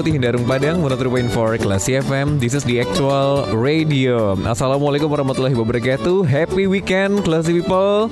Putih Darung Padang 103.4 Kelas FM This is the actual radio. Assalamualaikum warahmatullahi wabarakatuh. Happy weekend Classy People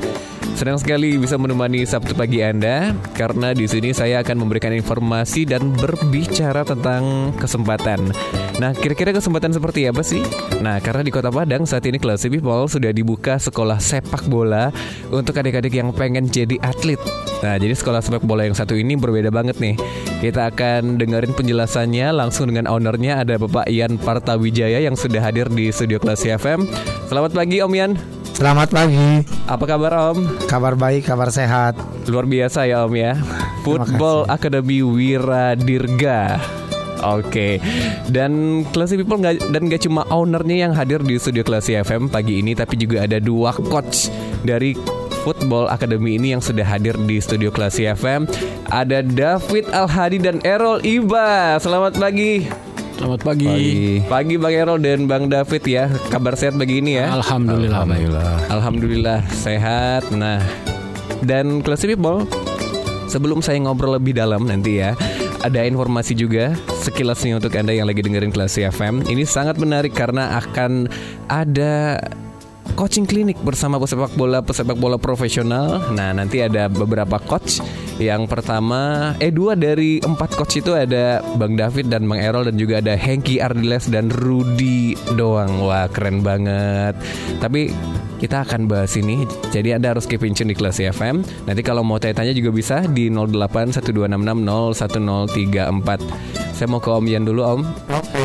Senang sekali bisa menemani Sabtu pagi Anda karena di sini saya akan memberikan informasi dan berbicara tentang kesempatan. Nah, kira-kira kesempatan seperti apa sih? Nah, karena di Kota Padang saat ini Classy People sudah dibuka sekolah sepak bola untuk adik-adik yang pengen jadi atlet. Nah, jadi sekolah sepak bola yang satu ini berbeda banget nih. Kita akan dengerin penjelasannya langsung dengan ownernya ada Bapak Ian Partawijaya yang sudah hadir di studio Classy FM. Selamat pagi Om Ian. Selamat pagi. Apa kabar Om? Kabar baik, kabar sehat. Luar biasa ya Om ya. Football Academy Wira Dirga. Oke, dan Classy People nggak dan gak cuma ownernya yang hadir di studio Classy FM pagi ini, tapi juga ada dua coach dari Football Academy ini yang sudah hadir di studio Classy FM. Ada David Alhadi dan Errol Iba. Selamat pagi. Selamat pagi. Pagi, pagi Bang Errol dan Bang David ya. Kabar sehat begini ini ya? Alhamdulillah. Alhamdulillah. Alhamdulillah sehat. Nah, dan Classy People, sebelum saya ngobrol lebih dalam nanti ya, ada informasi juga sekilas nih untuk Anda yang lagi dengerin Classy FM. Ini sangat menarik karena akan ada coaching klinik bersama pesepak bola pesepak bola profesional. Nah nanti ada beberapa coach. Yang pertama, eh dua dari empat coach itu ada Bang David dan Bang Errol dan juga ada Hengki Ardiles dan Rudy doang. Wah keren banget. Tapi kita akan bahas ini. Jadi Anda harus keep in di kelas FM. Nanti kalau mau tanya-tanya juga bisa di 0812660134. Saya mau ke Om Yan dulu Om. Oke.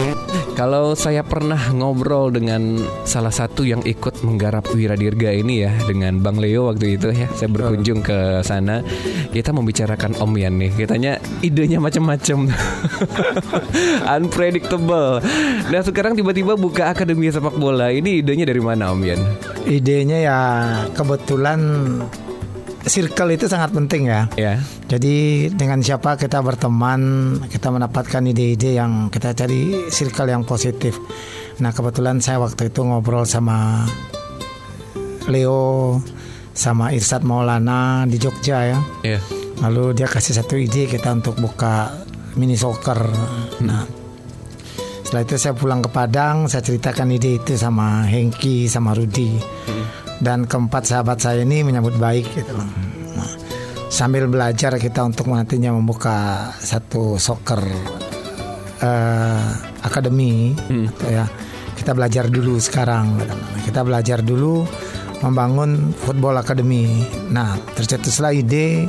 Kalau saya pernah ngobrol dengan salah satu yang ikut menggarap Wiradirga ini ya dengan Bang Leo waktu itu ya, saya berkunjung ke sana. Kita membicarakan Om Yan nih. Kitanya idenya macam-macam. Unpredictable. Nah, sekarang tiba-tiba buka akademi sepak bola. Ini idenya dari mana Om Yan? Idenya ya kebetulan circle itu sangat penting ya. Ya. Jadi dengan siapa kita berteman, kita mendapatkan ide-ide yang kita cari circle yang positif. Nah kebetulan saya waktu itu ngobrol sama Leo, sama Irsad Maulana di Jogja ya. Ya. Lalu dia kasih satu ide kita untuk buka mini soccer. Nah, setelah itu saya pulang ke Padang, saya ceritakan ide itu sama Hengki, sama Rudi. Dan keempat sahabat saya ini menyambut baik gitu loh. Nah, sambil belajar kita untuk nantinya membuka satu soccer eh, akademi gitu ya. Kita belajar dulu sekarang. gitu. Kita belajar dulu membangun football academy. Nah, tercetuslah ide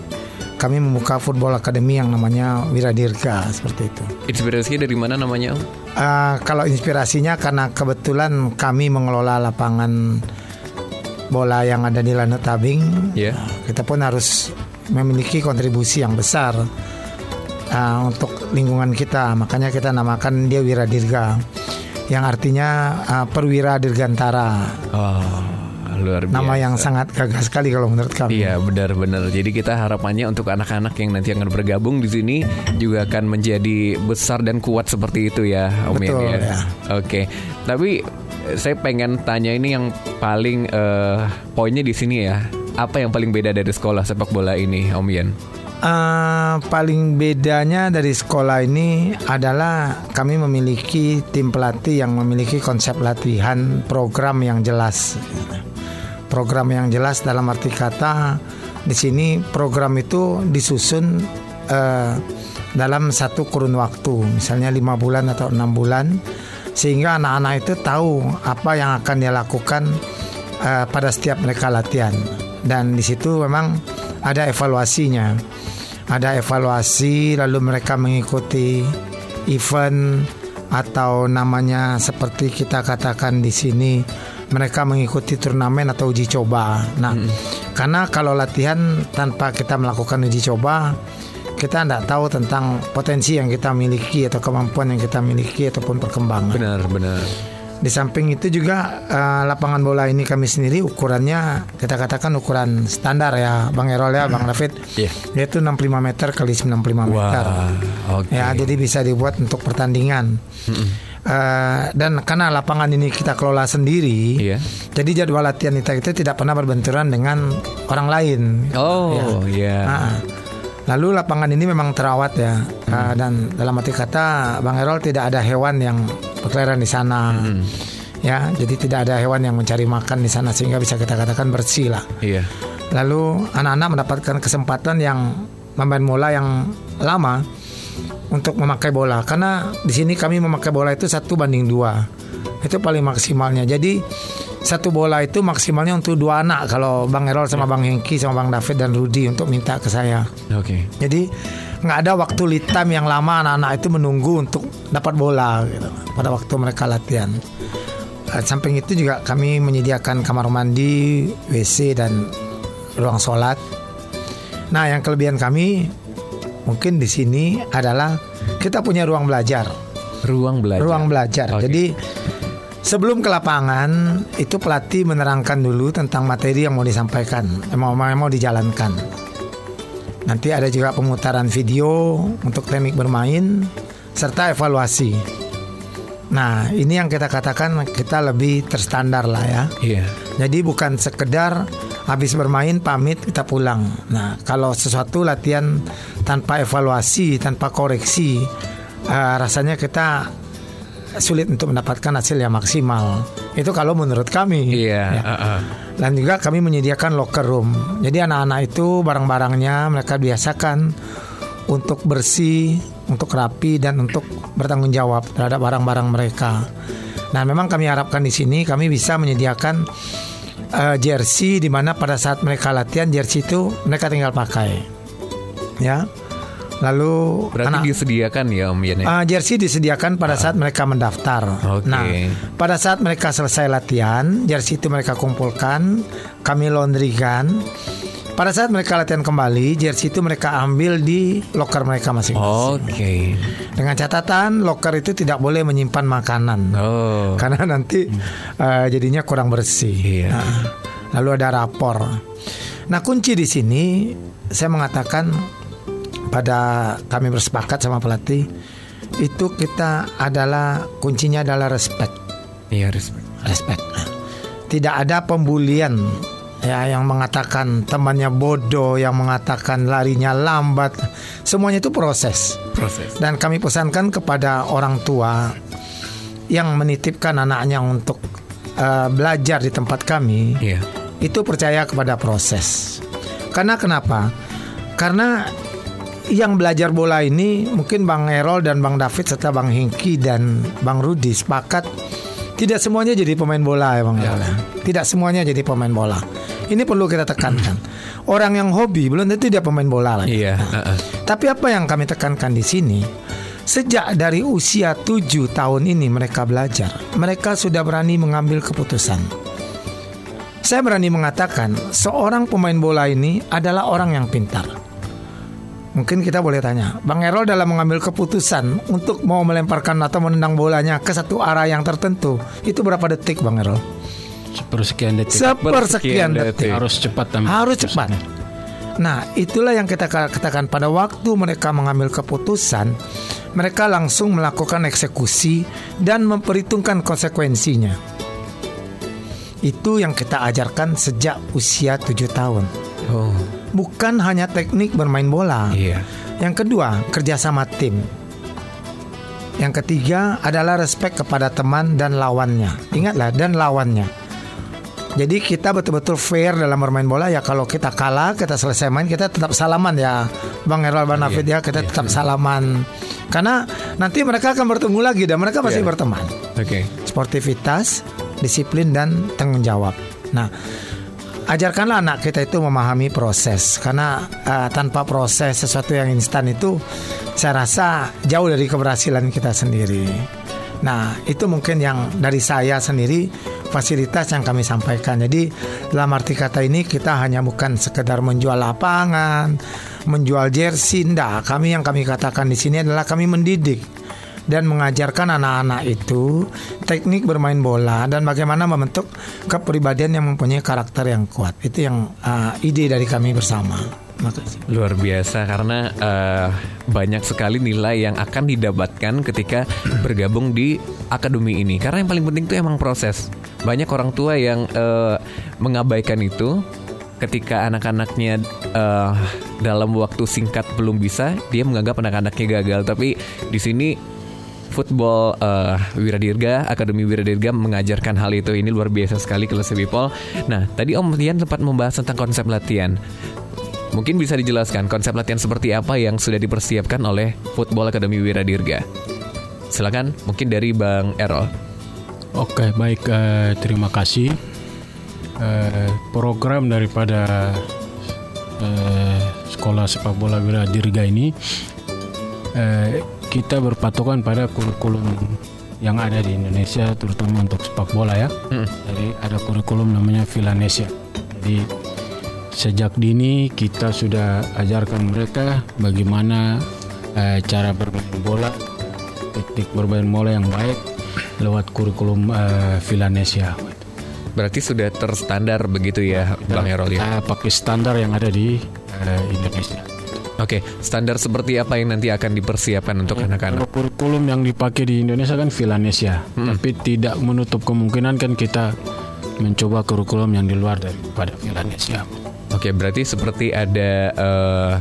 kami membuka football academy yang namanya Wiradirga seperti itu. Inspirasinya dari mana namanya? Eh, kalau inspirasinya karena kebetulan kami mengelola lapangan bola yang ada di Lanut Tabing, Ya. kita pun harus memiliki kontribusi yang besar eh, untuk lingkungan kita. Makanya kita namakan dia Wiradirga, yang artinya eh, perwira dirgantara. Oh, luar biasa. Nama yang sangat gagah sekali kalau menurut kami. Iya benar-benar. Jadi kita harapannya untuk anak-anak yang nanti akan bergabung di sini juga akan menjadi besar dan kuat seperti itu ya, Om Betul, ya. ya. Oke. Tapi eh, saya pengen tanya ini yang paling eh, poinnya di sini ya. Apa yang paling beda dari sekolah sepak bola ini, Om Ian? Eh, paling bedanya dari sekolah ini adalah kami memiliki tim pelatih yang memiliki konsep latihan program yang jelas. Program yang jelas dalam arti kata di sini program itu disusun eh, dalam satu kurun waktu, misalnya lima bulan atau enam bulan, sehingga anak-anak itu tahu apa yang akan dia lakukan eh, pada setiap mereka latihan. Dan di situ memang ada evaluasinya ada evaluasi lalu mereka mengikuti event atau namanya seperti kita katakan di sini mereka mengikuti turnamen atau uji coba. Nah, karena kalau latihan tanpa kita melakukan uji coba, kita tidak tahu tentang potensi yang kita miliki atau kemampuan yang kita miliki ataupun perkembangan. Benar, benar. Di samping itu juga eh, lapangan bola ini kami sendiri ukurannya kita katakan ukuran standar ya Bang Erol ya Bang David. Iya. Yaitu 65 meter kali 95 meter. oke. Ya, jadi bisa dibuat untuk pertandingan. Eh, dan karena lapangan ini kita kelola sendiri, Iya. jadi jadwal latihan kita itu tidak pernah berbenturan dengan orang lain. Oh, iya. Nah, lalu lapangan ini memang terawat ya, Uh, dan dalam arti kata Bang Erol tidak ada hewan yang berkeliaran di sana. Ya, jadi tidak ada hewan yang mencari makan di sana sehingga bisa kita katakan bersih lah. Iya. Lalu anak-anak mendapatkan kesempatan yang memain bola yang lama untuk memakai bola. Karena di sini kami memakai bola itu satu banding dua. Itu paling maksimalnya. Jadi satu bola itu maksimalnya untuk dua anak. Kalau Bang Erol sama Bang Hengki sama Bang David dan Rudi untuk minta ke saya. Oke. jadi nggak ada waktu lead time yang lama anak-anak itu menunggu untuk dapat bola gitu, pada waktu mereka latihan. Eh, Samping itu juga kami menyediakan kamar mandi, WC dan ruang sholat. Nah, yang kelebihan kami mungkin di sini adalah kita punya ruang belajar, Ruang belajar. ruang belajar. Oke. Jadi sebelum ke lapangan itu pelatih menerangkan dulu tentang materi yang mau disampaikan, yang mau yang mau dijalankan. Nanti ada juga pemutaran video untuk teknik bermain serta evaluasi. Nah, ini yang kita katakan kita lebih terstandar lah ya. Iya. Jadi bukan sekedar habis bermain pamit kita pulang. Nah, kalau sesuatu latihan tanpa evaluasi, tanpa koreksi, eh, rasanya kita sulit untuk mendapatkan hasil yang maksimal. Itu kalau menurut kami. Iya. Ya. uh-uh. Dan juga kami menyediakan locker room. Jadi anak-anak itu barang-barangnya mereka biasakan untuk bersih, untuk rapi dan untuk bertanggung jawab terhadap barang-barang mereka. Nah, memang kami harapkan di sini kami bisa menyediakan eh, jersey di mana pada saat mereka latihan jersey itu mereka tinggal pakai. Ya. Lalu Berarti anak- disediakan ya Om Yan ya? Uh, jersey disediakan pada saat mereka mendaftar. Oke. Nah, pada saat mereka selesai latihan, jersey itu mereka kumpulkan, kami laundrykan. Pada saat mereka latihan kembali, jersey itu mereka ambil di locker mereka masing-masing. Oke. Dengan catatan, locker itu tidak boleh menyimpan makanan. Oh. Karena nanti uh, jadinya kurang bersih. Iya. Nah, lalu ada rapor. Nah, kunci di sini saya mengatakan pada kami bersepakat sama pelatih itu kita adalah kuncinya adalah respect, Iya, respect. respect. Tidak ada pembulian ya yang mengatakan temannya bodoh, yang mengatakan larinya lambat. Semuanya itu proses. Proses. Dan kami pesankan kepada orang tua yang menitipkan anaknya untuk eh, belajar di tempat kami, Iya. itu percaya kepada proses. Karena kenapa? Karena yang belajar bola ini mungkin Bang Erol dan Bang David serta Bang Hengki dan Bang Rudi sepakat tidak semuanya jadi pemain bola ya Bang Erol. ya. Tidak semuanya jadi pemain bola. Ini perlu kita tekankan. Orang yang hobi belum tentu dia pemain bola lagi. Iya. uh-uh. Tapi apa yang kami tekankan di sini, sejak dari usia 7 tahun ini mereka belajar, mereka sudah berani mengambil keputusan. Saya berani mengatakan, seorang pemain bola ini adalah orang yang pintar. Mungkin kita boleh tanya, Bang Erol dalam mengambil keputusan untuk mau melemparkan atau menendang bolanya ke satu arah yang tertentu, itu berapa detik Bang Erol? Sepersekian detik. Sepersekian detik. Harus cepat Harus cepat. Nah, itulah yang kita katakan pada waktu mereka mengambil keputusan, mereka langsung melakukan eksekusi dan memperhitungkan konsekuensinya. Itu yang kita ajarkan sejak usia 7 tahun. Oh. Bukan hanya teknik bermain bola. Iya. Yang kedua, kerjasama tim. Yang ketiga adalah respect kepada teman dan lawannya. Ingatlah, dan lawannya. Jadi kita betul-betul fair dalam bermain bola ya. Kalau kita kalah, kita selesai main, kita tetap salaman ya, Bang Errol, Bang Nafid ya. Kita tetap salaman. Karena nanti mereka akan bertemu lagi dan mereka pasti Iya. berteman Oke. sportivitas, disiplin dan tanggung jawab. Nah, ajarkanlah anak kita itu memahami proses karena eh, tanpa proses sesuatu yang instan itu saya rasa jauh dari keberhasilan kita sendiri. Nah, itu mungkin yang dari saya sendiri fasilitas yang kami sampaikan. Jadi dalam arti kata ini kita hanya bukan sekedar menjual lapangan, menjual jersey, enggak. Kami yang kami katakan di sini adalah kami mendidik dan mengajarkan anak-anak itu teknik bermain bola dan bagaimana membentuk kepribadian yang mempunyai karakter yang kuat. Itu yang uh, ide dari kami bersama. Luar biasa karena eh, banyak sekali nilai yang akan didapatkan ketika bergabung di akademi ini. Karena yang paling penting itu emang proses. Banyak orang tua yang eh, mengabaikan itu ketika anak-anaknya eh, dalam waktu singkat belum bisa, dia menganggap anak-anaknya gagal. Tapi di sini football uh, Wiradirga, Akademi Wiradirga mengajarkan hal itu. Ini luar biasa sekali kelas people. Nah, tadi Om Tian sempat membahas tentang konsep latihan. Mungkin bisa dijelaskan konsep latihan seperti apa yang sudah dipersiapkan oleh Football Akademi Wiradirga. Silakan, mungkin dari Bang Errol. Oke, baik. eh, terima kasih. Eh, program daripada eh, sekolah sepak bola Wira Dirga ini eh, kita berpatokan pada kurikulum yang ada di Indonesia, terutama untuk sepak bola ya. Jadi ada kurikulum namanya Vilanesia. Jadi sejak dini kita sudah ajarkan mereka bagaimana eh, cara bermain bola, teknik bermain bola yang baik lewat kurikulum eh, Vilanesia. Berarti sudah terstandar begitu ya, Bang Errol ya? Pakai standar yang ada di eh, Indonesia. Oke, standar seperti apa yang nanti akan dipersiapkan untuk anak-anak? Kalau kurikulum yang dipakai di Indonesia kan Vilanesia, tapi tidak menutup kemungkinan kan kita mencoba kurikulum yang di luar daripada Vilanesia. Oke, berarti seperti ada eh,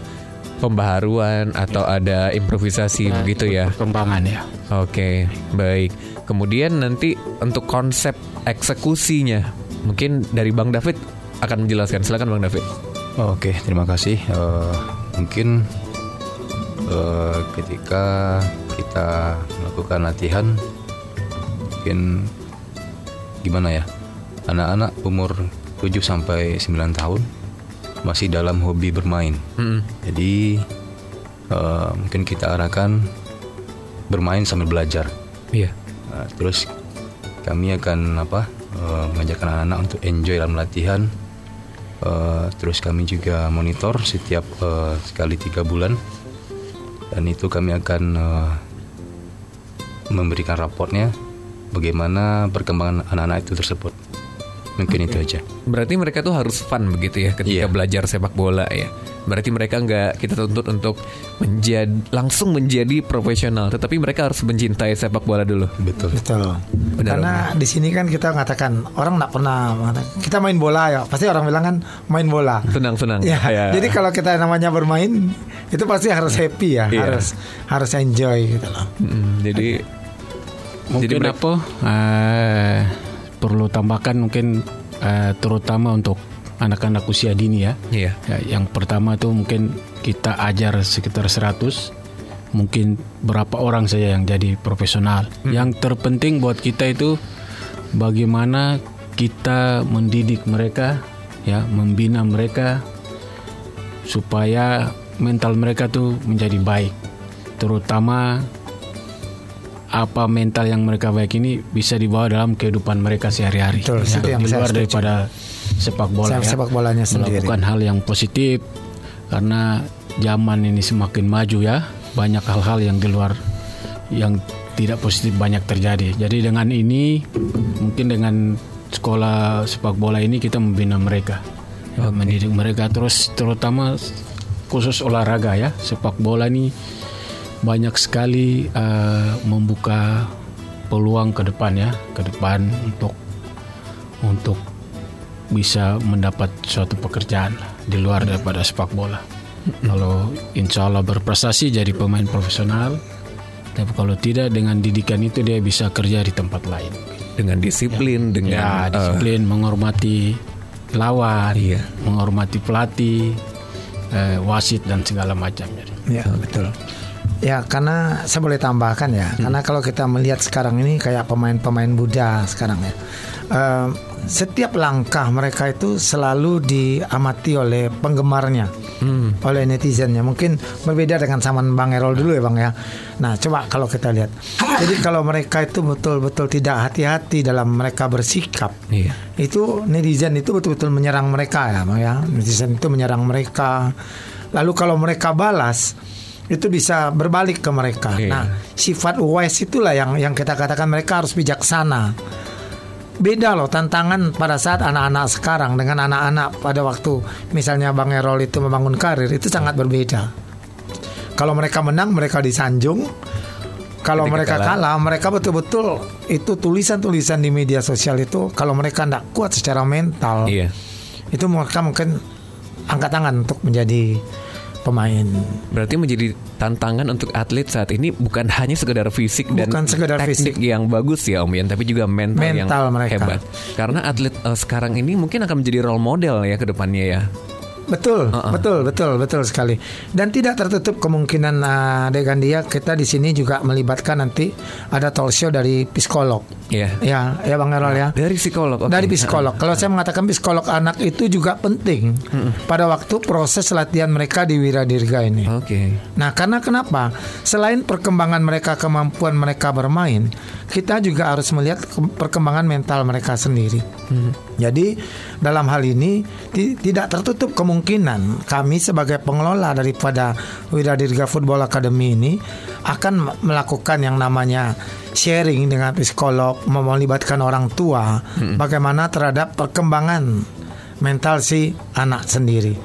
pembaharuan atau ada improvisasi begitu ya? Perkembangan ya. Oke, baik. Kemudian nanti untuk konsep eksekusinya, mungkin dari Bang David akan menjelaskan. Silakan Bang David. Oke, terima kasih. Eh, mungkin eh, ketika kita melakukan latihan, mungkin gimana ya? Anak-anak umur 7 sampai 9 tahun masih dalam hobi bermain. Mm-mm. Jadi eh, mungkin kita arahkan bermain sambil belajar. Iya. Nah, terus kami akan apa eh, mengajarkan anak-anak untuk enjoy dalam latihan. Eh, terus kami juga monitor setiap eh, sekali tiga bulan dan itu kami akan eh, memberikan raportnya bagaimana perkembangan anak-anak itu tersebut. Mungkin itu aja. Berarti mereka tuh harus fun begitu ya ketika Iya. belajar sepak bola ya. Berarti mereka nggak kita tuntut untuk menjadi langsung menjadi profesional, tetapi mereka harus mencintai sepak bola dulu. Betul. Betul. Benar, Karena di sini kan kita mengatakan orang nggak pernah mengatakan, kita main bola ya. Pasti orang bilang kan main bola. Senang-senang. Ya, Ya. jadi kalau kita namanya bermain itu pasti harus happy ya, Iya. harus harus enjoy gitu loh. Mm, jadi Mungkin Jadi mereka- apa? Perlu tambahkan mungkin eh, terutama untuk anak-anak usia dini ya. iya. Ya, yang pertama tuh mungkin kita ajar sekitar 100 mungkin berapa orang saja yang jadi profesional. Yang terpenting buat kita itu bagaimana kita mendidik mereka ya, membina mereka supaya mental mereka tuh menjadi baik. Terutama apa mental yang mereka baik ini bisa dibawa dalam kehidupan mereka sehari-hari. Betul, Ya, itu yang di saya luar setuju. daripada sepak bola ya Sepak bolanya sendiri. melakukan hal yang positif karena zaman ini semakin maju ya banyak hal-hal yang di luar yang tidak positif banyak terjadi jadi dengan ini mungkin dengan sekolah sepak bola ini kita membina mereka ya, mendidik mereka terus terutama khusus olahraga ya sepak bola ini banyak sekali eh, membuka peluang ke depan ya ke depan untuk untuk bisa mendapat suatu pekerjaan di luar daripada sepak bola. Kalau insya Allah berprestasi jadi pemain profesional, tapi kalau tidak dengan didikan itu dia bisa kerja di tempat lain. Dengan disiplin, Ya, dengan eh, disiplin, menghormati lawan, Iya. menghormati pelatih, eh, wasit dan segala macam. Jadi. Ya betul. Ya karena saya boleh tambahkan ya, karena kalau kita melihat sekarang ini kayak pemain-pemain muda sekarang ya, eh, setiap langkah mereka itu selalu diamati oleh penggemarnya, oleh netizennya. Mungkin berbeda dengan zaman Bang Erol dulu ya Bang ya. Nah coba kalau kita lihat, jadi kalau mereka itu betul-betul tidak hati-hati dalam mereka bersikap, iya. itu netizen itu betul-betul menyerang mereka ya, Bang ya. Netizen itu menyerang mereka. Lalu kalau mereka balas, itu bisa berbalik ke mereka. Iya. Nah, sifat wise itulah yang yang kita katakan mereka harus bijaksana. Beda loh tantangan pada saat anak-anak sekarang dengan anak-anak pada waktu misalnya Bang Erol itu membangun karir itu sangat berbeda. Kalau mereka menang mereka disanjung. Kalau Ketika mereka kalah. kalah, mereka betul-betul itu tulisan-tulisan di media sosial itu kalau mereka tidak kuat secara mental, Iya. itu mereka mungkin angkat tangan untuk menjadi pemain. Berarti menjadi tantangan untuk atlet saat ini bukan hanya sekedar fisik dan Bukan sekedar teknik fisik. yang bagus ya Om Yan, tapi juga mental, yang Mental mereka. hebat. Karena atlet eh, sekarang ini mungkin akan menjadi role model ya ke depannya ya. Betul, betul, betul, betul sekali. Dan tidak tertutup kemungkinan uh, dengan dia kita di sini juga melibatkan nanti ada talk show dari psikolog. Iya. Ya, ya Bang Erol ya. Dari psikolog. oke. Dari psikolog. Kalau saya mengatakan psikolog anak itu juga penting pada waktu proses latihan mereka di Wiradirga ini. Oke. Nah, karena kenapa? Selain perkembangan mereka, kemampuan mereka bermain, kita juga harus melihat ke- perkembangan mental mereka sendiri. Jadi, dalam hal ini ti- tidak tertutup kemungkinan kami sebagai pengelola daripada Wiradirga Football Academy ini akan melakukan yang namanya sharing dengan psikolog, melibatkan orang tua, bagaimana terhadap perkembangan mental si anak sendiri.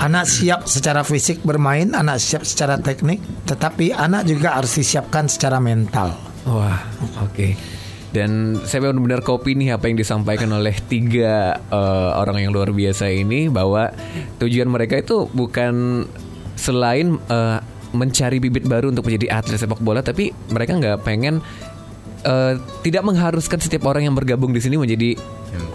Anak siap secara fisik bermain, anak siap secara teknik, tetapi anak juga harus disiapkan secara mental. Wah, oke. Dan saya benar-benar kopi nih apa yang disampaikan oleh tiga eh, orang yang luar biasa ini bahwa tujuan mereka itu bukan selain eh, mencari bibit baru untuk menjadi atlet sepak bola, tapi mereka nggak pengen eh, tidak mengharuskan setiap orang yang bergabung di sini menjadi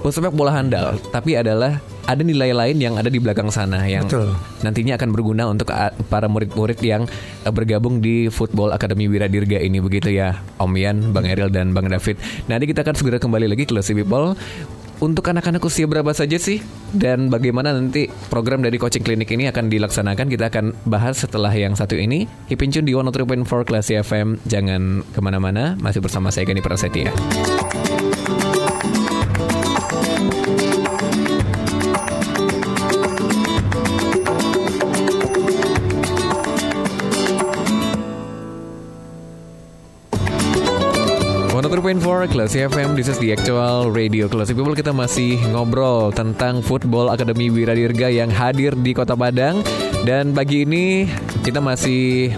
pesepak bola handal, tapi adalah ada nilai lain yang ada di belakang sana yang Betul. nantinya akan berguna untuk a- para murid-murid yang uh, bergabung di Football Academy Wiradirga ini begitu ya Om Yan, Bang Eril dan Bang David. Nanti kita akan segera kembali lagi ke Classy People. Untuk anak-anak usia berapa saja sih dan bagaimana nanti program dari coaching klinik ini akan dilaksanakan kita akan bahas setelah yang satu ini. Keep in tune di 103.4 Classy FM. Jangan ke mana-mana, masih bersama saya Gani Prasetya. One for Classy FM, this is the actual radio Classy People. Kita masih ngobrol tentang Football Academy Wiradirga yang hadir di Kota Padang. Dan pagi ini kita masih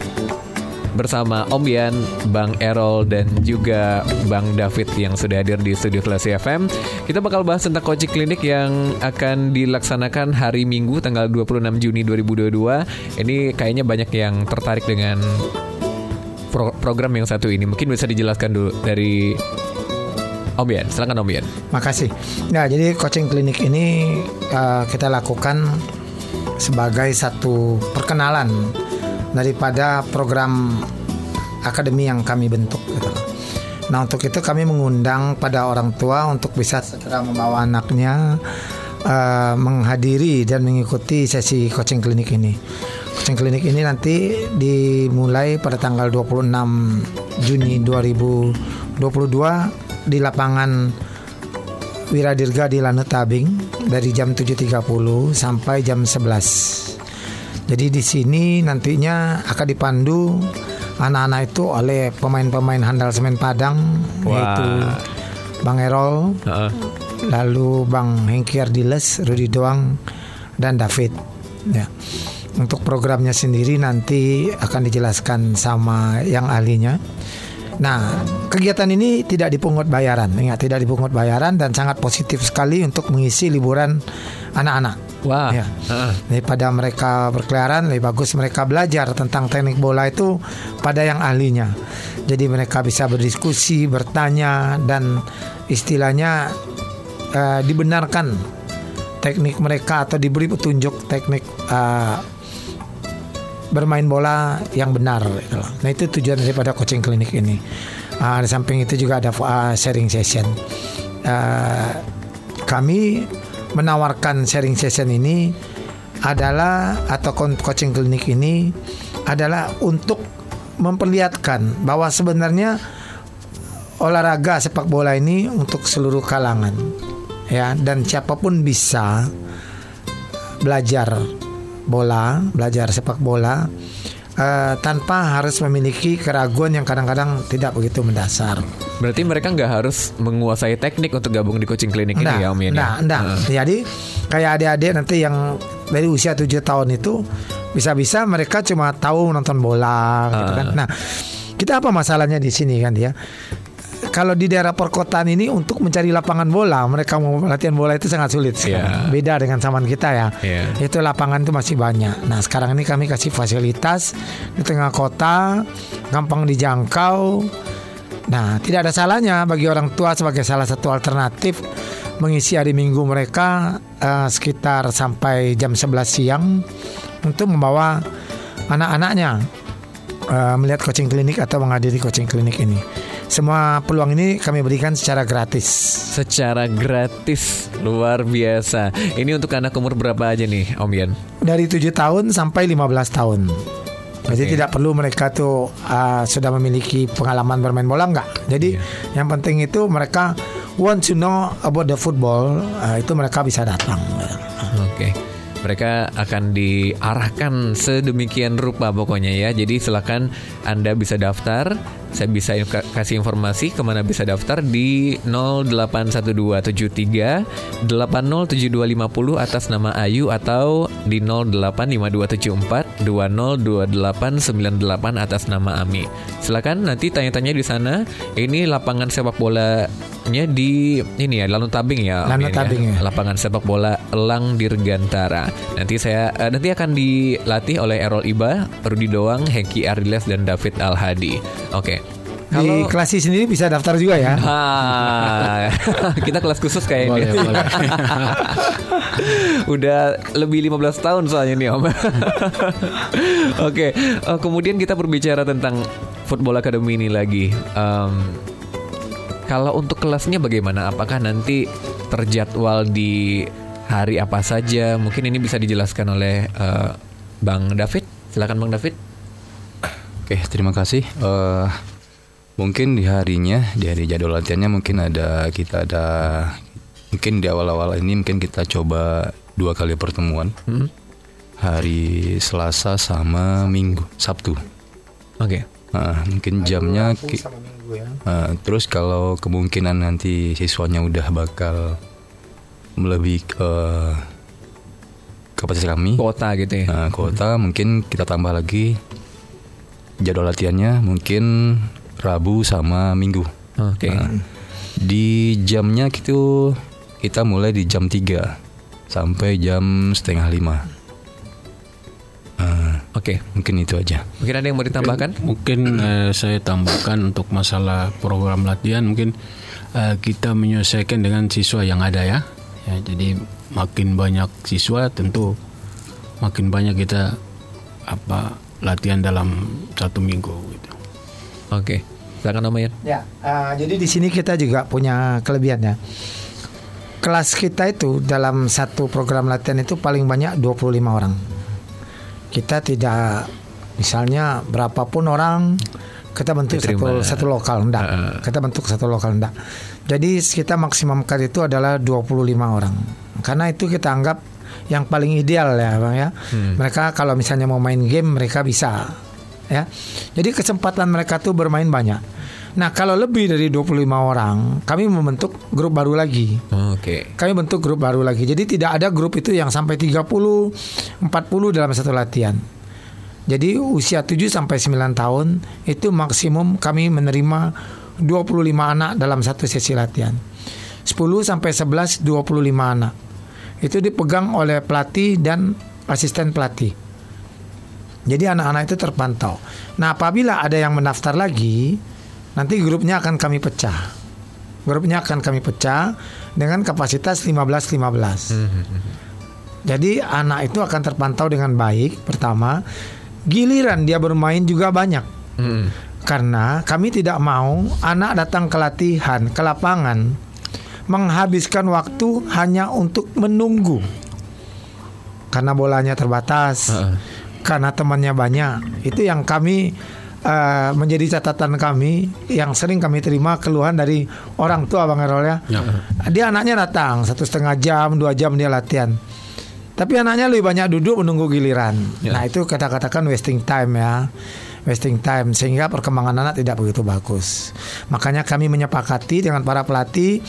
bersama Om Yan, Bang Erol, dan juga Bang David yang sudah hadir di studio Classy FM Kita bakal bahas tentang coaching klinik yang akan dilaksanakan hari Minggu tanggal 26 Juni 2022 Ini kayaknya banyak yang tertarik dengan pro- program yang satu ini. Mungkin bisa dijelaskan dulu dari Om Yan. Silakan Om Yan. Makasih. Nah, jadi coaching klinik ini uh, kita lakukan sebagai satu perkenalan daripada program akademi yang kami bentuk. Gitu. Nah, untuk itu kami mengundang pada orang tua untuk bisa segera membawa anaknya uh, menghadiri dan mengikuti sesi coaching klinik ini. Coaching klinik ini nanti dimulai pada tanggal 26 Juni 2022 di lapangan Wiradirga di Lanut Tabing dari jam 7.30 sampai jam 11. Jadi di sini nantinya akan dipandu anak-anak itu oleh pemain-pemain handal semen Padang Wah. yaitu Bang Erol, Heeh. lalu Bang Hengki Ardiles, Rudi Doang dan David. Ya. Untuk programnya sendiri nanti akan dijelaskan sama yang ahlinya. Nah, kegiatan ini tidak dipungut bayaran, ingat tidak dipungut bayaran dan sangat positif sekali untuk mengisi liburan anak-anak. Wah. Ya. Heeh. Daripada mereka berkeliaran, lebih bagus mereka belajar tentang teknik bola itu pada yang ahlinya. Jadi mereka bisa berdiskusi, bertanya, dan istilahnya eh, dibenarkan teknik mereka atau diberi petunjuk teknik eh, bermain bola yang benar. gitu. Nah itu tujuan daripada coaching klinik ini. Ah, di samping itu juga ada ah, sharing session. Ah, kami menawarkan sharing session ini adalah atau coaching klinik ini adalah untuk memperlihatkan bahwa sebenarnya olahraga sepak bola ini untuk seluruh kalangan ya dan siapa pun bisa belajar bola, belajar sepak bola eh, tanpa harus memiliki keraguan yang kadang-kadang tidak begitu mendasar. Berarti mereka nggak harus menguasai teknik untuk gabung di coaching klinik ini ya Om Ian? ya? Nah, enggak. Jadi kayak adik-adik nanti yang dari usia 7 tahun itu bisa-bisa mereka cuma tahu nonton bola gitu kan. Nah, kita apa masalahnya di sini kan ya? Kalau di daerah perkotaan ini untuk mencari lapangan bola, mereka mau latihan bola itu sangat sulit sekarang. Iya. Beda dengan zaman kita ya. Iya. Itu lapangan itu masih banyak. Nah, sekarang ini kami kasih fasilitas di tengah kota, gampang dijangkau. Nah, tidak ada salahnya bagi orang tua sebagai salah satu alternatif mengisi hari Minggu mereka eh, sekitar sampai jam 11 siang untuk membawa anak-anaknya eh, melihat coaching klinik atau menghadiri coaching klinik ini. Semua peluang ini kami berikan secara gratis. Secara gratis luar biasa. Ini untuk anak umur berapa aja nih Om Ian? Dari 7 tahun sampai 15 tahun. Jadi tidak perlu mereka tuh uh, sudah memiliki pengalaman bermain bola enggak. Jadi yang penting itu mereka want to know about the football, uh, itu mereka bisa datang. Oke. Mereka akan diarahkan sedemikian rupa pokoknya ya. Jadi silakan Anda bisa daftar. Saya bisa kasih informasi ke mana bisa daftar di 081273 807250 atas nama Ayu atau di 085274 202898 atas nama Ami. Silakan nanti tanya-tanya di sana. Ini lapangan sepak bolanya di ini ya Lanu Tabing ya. Om Lanu Ian, Tabing, ya. lapangan sepak bola Elang Dirgantara. Nanti saya eh, nanti akan dilatih oleh Errol Iba, Rudi Doang, Heki Ardiles dan David Al Hadi. Oke. Kalau klasi sendiri bisa daftar juga ya. Ah, kita kelas khusus kayak Boleh, ini. boleh. Udah lebih 15 tahun soalnya nih Om. Oke, eh, kemudian kita berbicara tentang Football Academy ini lagi. Em, kalau untuk kelasnya bagaimana? Apakah nanti terjadwal di hari apa saja? Mungkin ini bisa dijelaskan oleh eh, Bang David. Silakan Bang David. Oke, terima kasih. Eh, mungkin di harinya, di hari jadwal latihannya mungkin ada kita ada mungkin di awal-awal ini mungkin kita coba dua kali pertemuan. Hmm? Hari Selasa sama Minggu, Sabtu. Oke. Nah, mungkin jamnya ki- Nah, terus kalau kemungkinan nanti siswanya udah bakal melebihi ke kapasitas kami, Kota gitu ya. nah, kuota mungkin kita tambah lagi jadwal latihannya mungkin Rabu sama Minggu. Oke. Nah, di jamnya gitu kita mulai di jam 3 sampai jam setengah lima. Nah, Oke. mungkin itu aja. Mungkin ada yang mau ditambahkan? Mungkin eh, saya tambahkan untuk masalah program latihan mungkin eh, kita menyesuaikan dengan siswa yang ada ya. Ya jadi makin banyak siswa tentu makin banyak kita apa latihan dalam satu minggu Oke. Silakan Om. Ya, eh, jadi di sini kita juga punya kelebihan ya. Kelas kita itu dalam satu program latihan itu paling banyak 25 orang. Kita tidak misalnya berapapun orang kita bentuk Diterima. satu satu lokal enggak. Heeh. Kita bentuk satu lokal enggak. Jadi kita maksimumkan itu adalah 25 orang. Karena itu kita anggap yang paling ideal ya, Bang ya. Mereka kalau misalnya mau main game mereka bisa ya. Jadi kesempatan mereka tuh bermain banyak. Nah, kalau lebih dari 25 orang, kami membentuk grup baru lagi. Oke. Kami bentuk grup baru lagi. Jadi tidak ada grup itu yang sampai 30, 40 dalam satu latihan. Jadi usia 7 sampai 9 tahun itu maksimum kami menerima 25 anak dalam satu sesi latihan. 10 sampai 11 25 anak. Itu dipegang oleh pelatih dan asisten pelatih. Jadi anak-anak itu terpantau. Nah, apabila ada yang mendaftar lagi, nanti grupnya akan kami pecah. Grupnya akan kami pecah dengan kapasitas 15-15. Jadi anak itu akan terpantau dengan baik pertama. Giliran dia bermain juga banyak. Mm-mm. Karena kami tidak mau anak datang ke latihan, ke lapangan menghabiskan waktu hanya untuk menunggu. Karena bolanya terbatas. Heeh. Karena temannya banyak. Itu yang kami eh, menjadi catatan kami yang sering kami terima keluhan dari orang tua Bang Errol ya. Ya. Dia anaknya datang satu setengah jam, dua jam dia latihan. Tapi anaknya lebih banyak duduk menunggu giliran. Ya. Nah itu kata-katakan wasting time ya, wasting time sehingga perkembangan anak tidak begitu bagus. Makanya kami menyepakati dengan para pelatih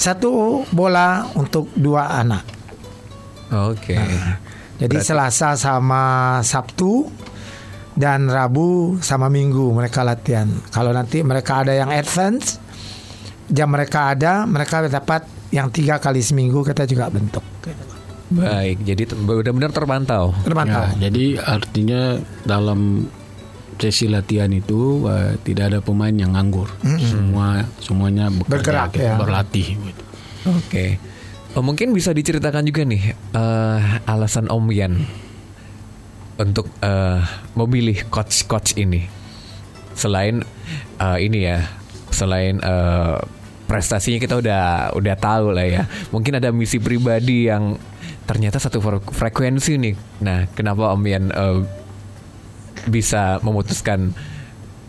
satu bola untuk dua anak. Oke. Jadi Selasa sama Sabtu dan Rabu sama Minggu mereka latihan. Kalau nanti mereka ada yang advance, jam mereka ada, mereka dapat yang tiga kali seminggu kita juga bentuk. Baik, jadi benar-benar terpantau. Terpantau. Ya, jadi artinya dalam sesi latihan itu eh, tidak ada pemain yang nganggur. Semua semuanya bekerja, Bergerak, gitu, ya. berlatih. Gitu. Oke. Oh, mungkin bisa diceritakan juga nih eh, alasan Om Yan untuk eh, memilih coach-coach ini. Selain eh, ini ya, selain eh, prestasinya kita udah udah tahu lah ya. Mungkin ada misi pribadi yang ternyata satu fre- frekuensi nih. Nah, kenapa Om Yan eh, bisa memutuskan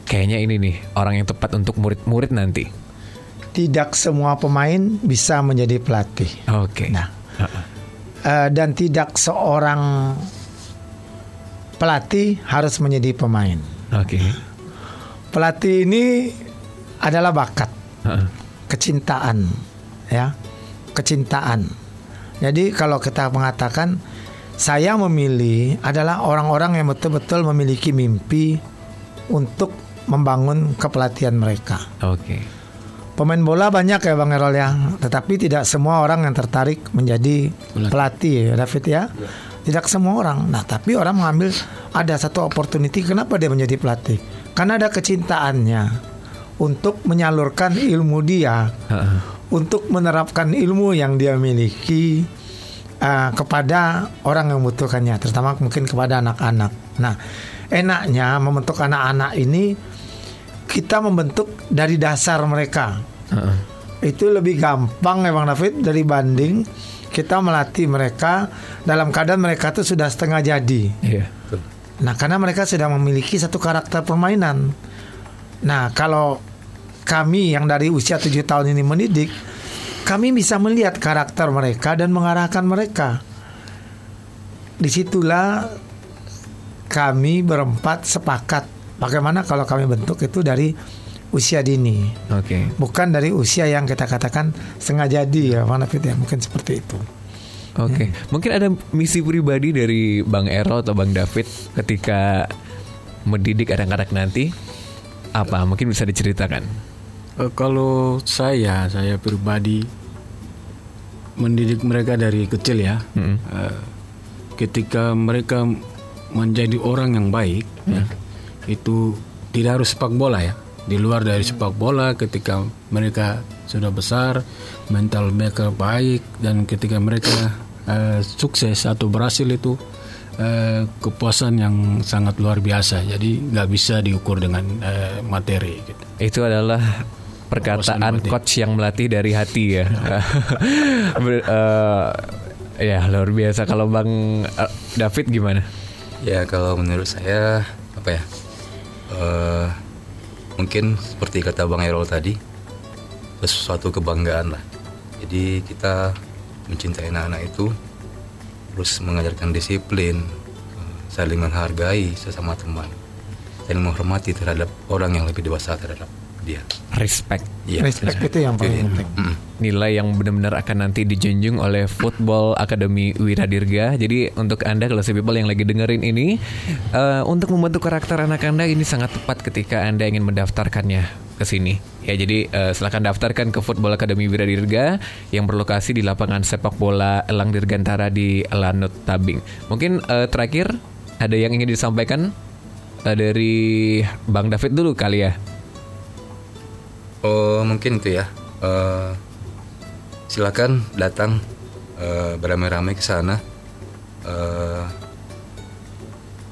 kayaknya ini nih orang yang tepat untuk murid-murid nanti? Tidak semua pemain bisa menjadi pelatih. Oke. Nah, eh, dan tidak seorang pelatih harus menjadi pemain. Oke. Pelatih ini adalah bakat, Heeh. kecintaan, ya, kecintaan. Jadi kalau kita mengatakan saya memilih adalah orang-orang yang betul-betul memiliki mimpi untuk membangun kepelatihan mereka. Oke. Pemain bola banyak ya Bang Erol ya, tetapi tidak semua orang yang tertarik menjadi pelatih, ya, David ya. Tidak semua orang. Nah, tapi orang mengambil ada satu opportunity kenapa dia menjadi pelatih? Karena ada kecintaannya untuk menyalurkan ilmu dia, untuk menerapkan ilmu yang dia miliki uh, kepada orang yang membutuhkannya, terutama mungkin kepada anak-anak. Nah, enaknya membentuk anak-anak ini kita membentuk dari dasar mereka. Heeh. Itu lebih gampang ya Bang David dari banding kita melatih mereka dalam keadaan mereka itu sudah setengah jadi. Iya. Nah, karena mereka sudah memiliki satu karakter permainan. Nah, kalau kami yang dari usia 7 tahun ini mendidik, kami bisa melihat karakter mereka dan mengarahkan mereka. Di situlah kami berempat sepakat bagaimana kalau kami bentuk itu dari usia dini, Oke. bukan dari usia yang kita katakan setengah jadi ya, Bang David ya, mungkin seperti itu. Oke. Mungkin ada misi pribadi dari Bang Ero atau Bang David ketika mendidik anak-anak nanti apa? Mungkin bisa diceritakan. Eh, kalau saya, saya pribadi mendidik mereka dari kecil ya. Mm-mm. Eh, ketika mereka menjadi orang yang baik, ya, itu tidak harus sepak bola ya. Di luar dari sepak bola, ketika mereka sudah besar, mental mereka baik dan ketika mereka eh, sukses atau berhasil itu eh, kepuasan yang sangat luar biasa. Jadi nggak bisa diukur dengan eh, materi. Gitu. Itu adalah perkataan coach yang melatih dari hati ya. Ber- eh, ya luar biasa. Kalau Bang David gimana? Ya kalau menurut saya apa ya? Eh mungkin seperti kata Bang Erol tadi, sesuatu kebanggaan lah. Jadi kita mencintai anak-anak itu, terus mengajarkan disiplin, saling menghargai sesama teman, saling menghormati terhadap orang yang lebih dewasa terhadap dia. Respect. Iya. Respect itu yang paling penting. Mm. nilai yang benar-benar akan nanti dijunjung oleh Football Academy Wiradirga. Jadi untuk Anda kalau people yang lagi dengerin ini eh, untuk membentuk karakter anak Anda ini sangat tepat ketika Anda ingin mendaftarkannya ke sini. Ya jadi eh, silakan daftarkan ke Football Academy Wiradirga yang berlokasi di lapangan sepak bola Elang Dirgantara di Lanut Tabing. Mungkin eh, terakhir ada yang ingin disampaikan eh, dari Bang David dulu kali ya. Oh mungkin itu ya. Eh, silakan datang eh, beramai-ramai ke sana eh,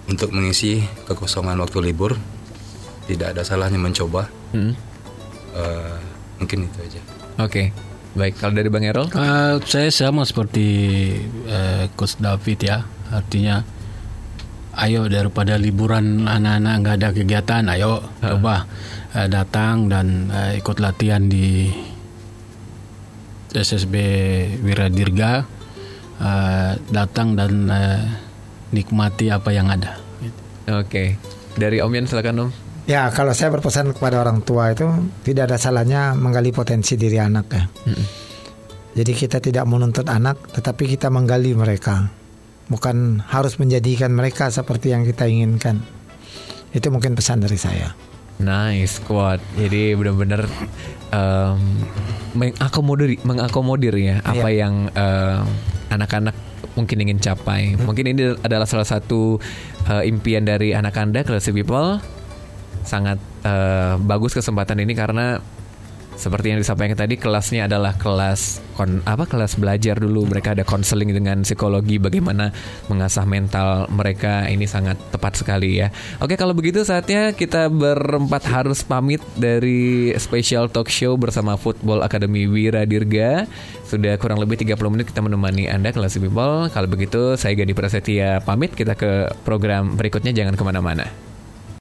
untuk mengisi kekosongan waktu libur. Tidak ada salahnya mencoba. Hmm. Eh, mungkin itu aja. Oke. Baik, kalau dari Bang Errol? Eh, saya sama seperti eh, Coach David ya, artinya ayo daripada liburan anak-anak nggak ada kegiatan, ayo coba eh, datang dan eh, ikut latihan di SSB Wiradirga eh, datang dan eh, nikmati apa yang ada. Oke. Dari Om Yan silakan Om. Ya, kalau saya berpesan kepada orang tua itu tidak ada salahnya menggali potensi diri anak ya. Jadi kita tidak menuntut anak, tetapi kita menggali mereka. Bukan harus menjadikan mereka seperti yang kita inginkan. Itu mungkin pesan dari saya. Nice quote. Jadi benar-benar em, mengakomodir mengakomodir ya apa Iya. yang em, anak-anak mungkin ingin capai. Mungkin ini adalah salah satu eh, impian dari anak Anda Classy People. Sangat eh, bagus kesempatan ini karena seperti yang disampaikan tadi kelasnya adalah kelas kon apa kelas belajar dulu. Mereka ada konseling dengan psikologi bagaimana mengasah mental mereka. Ini sangat tepat sekali ya. Oke kalau begitu saatnya kita berempat harus pamit dari special talk show bersama Football Academy Wira Dirga. Sudah kurang lebih 30 menit kita menemani anda kelas people. Kalau begitu saya Gadi Prasetya pamit. Kita ke program berikutnya. Jangan ke mana-mana